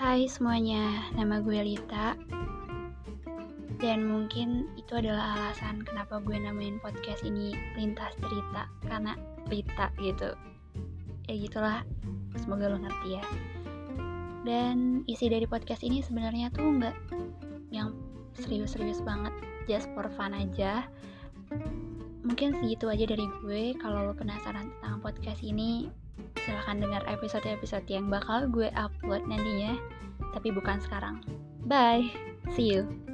Hai semuanya, nama gue Lita. Dan mungkin itu adalah alasan kenapa gue namain podcast ini Lintas Cerita Karena Lita gitu. Ya gitulah, semoga lo ngerti ya. Dan isi dari podcast ini sebenarnya tuh nggak yang serius-serius banget Just for fun aja. Mungkin segitu aja dari gue Kalau lo penasaran tentang podcast ini silahkan dengar episode-episode yang bakal gue upload nantinya, tapi bukan sekarang. Bye, see you.